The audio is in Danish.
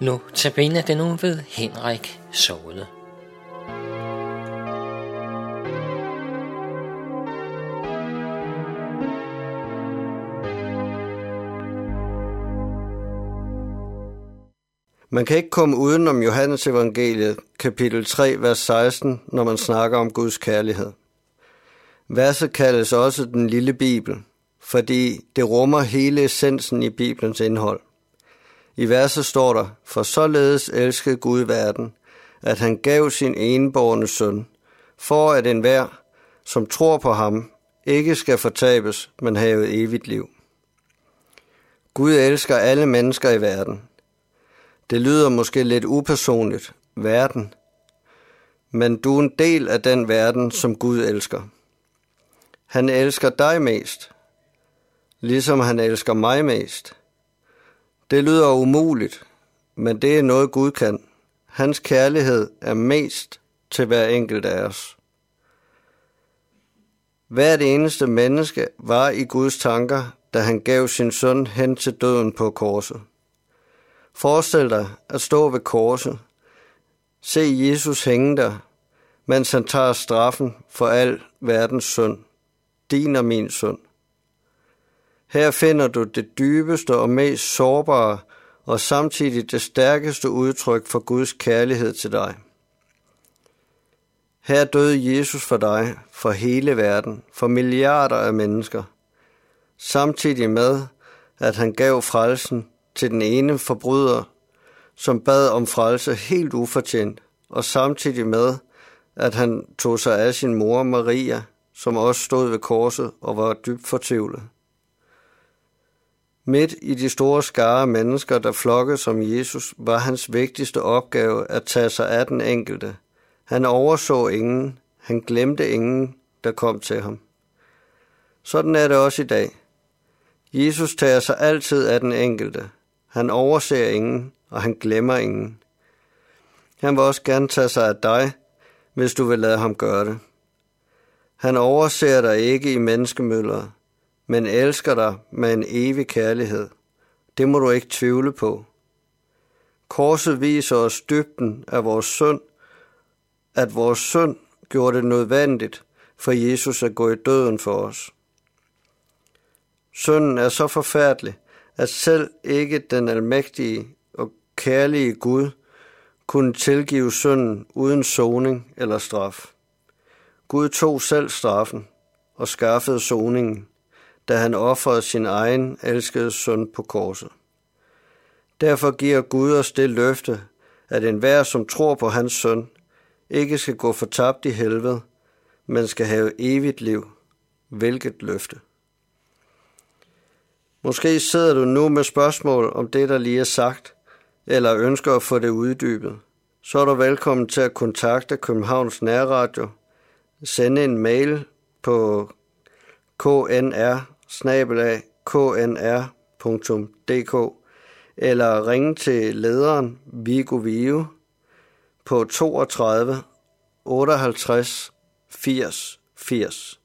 Nu tabene den nu ved Henrik Såde. Man kan ikke komme uden om Johannes evangeliet, kapitel 3, vers 16, når man snakker om Guds kærlighed. Verset kaldes også den lille bibel, fordi det rummer hele essensen i Bibelens indhold. I verset står der, for således elskede Gud verden, at han gav sin enborne søn, for at enhver, som tror på ham, ikke skal fortabes, men have evigt liv. Gud elsker alle mennesker i verden. Det lyder måske lidt upersonligt, verden, men du er en del af den verden, som Gud elsker. Han elsker dig mest, ligesom han elsker mig mest. Det lyder umuligt, men det er noget Gud kan. Hans kærlighed er mest til hver enkelt af os. Hvert eneste menneske var i Guds tanker, da han gav sin søn hen til døden på korset. Forestil dig at stå ved korset, se Jesus hænge der, mens han tager straffen for al verdens synd, din og min synd. Her finder du det dybeste og mest sårbare og samtidig det stærkeste udtryk for Guds kærlighed til dig. Her døde Jesus for dig, for hele verden, for milliarder af mennesker, samtidig med, at han gav frelsen til den ene forbryder, som bad om frelse helt ufortjent, og samtidig med, at han tog sig af sin mor Maria, som også stod ved korset og var dybt fortvivlet. Midt i de store skare mennesker, der flokkede som Jesus, var hans vigtigste opgave at tage sig af den enkelte. Han overså ingen, han glemte ingen, der kom til ham. Sådan er det også i dag. Jesus tager sig altid af den enkelte. Han overser ingen, og han glemmer ingen. Han vil også gerne tage sig af dig, hvis du vil lade ham gøre det. Han overser dig ikke i menneskemøller, men elsker dig med en evig kærlighed. Det må du ikke tvivle på. Korset viser os dybden af vores synd, at vores synd gjorde det nødvendigt for Jesus at gå i døden for os. Synden er så forfærdelig, at selv ikke den almægtige og kærlige Gud kunne tilgive synden uden soning eller straf. Gud tog selv straffen og skaffede soningen, da han offrede sin egen elskede søn på korset. Derfor giver Gud os det løfte, at enhver, som tror på hans søn, ikke skal gå fortabt i helvede, men skal have evigt liv. Hvilket løfte. Måske sidder du nu med spørgsmål om det, der lige er sagt, eller ønsker at få det uddybet. Så er du velkommen til at kontakte Københavns Nærradio. Sende en mail på knr knr.dk eller ringe til lederen Vigo Vio på 32 58 80 80.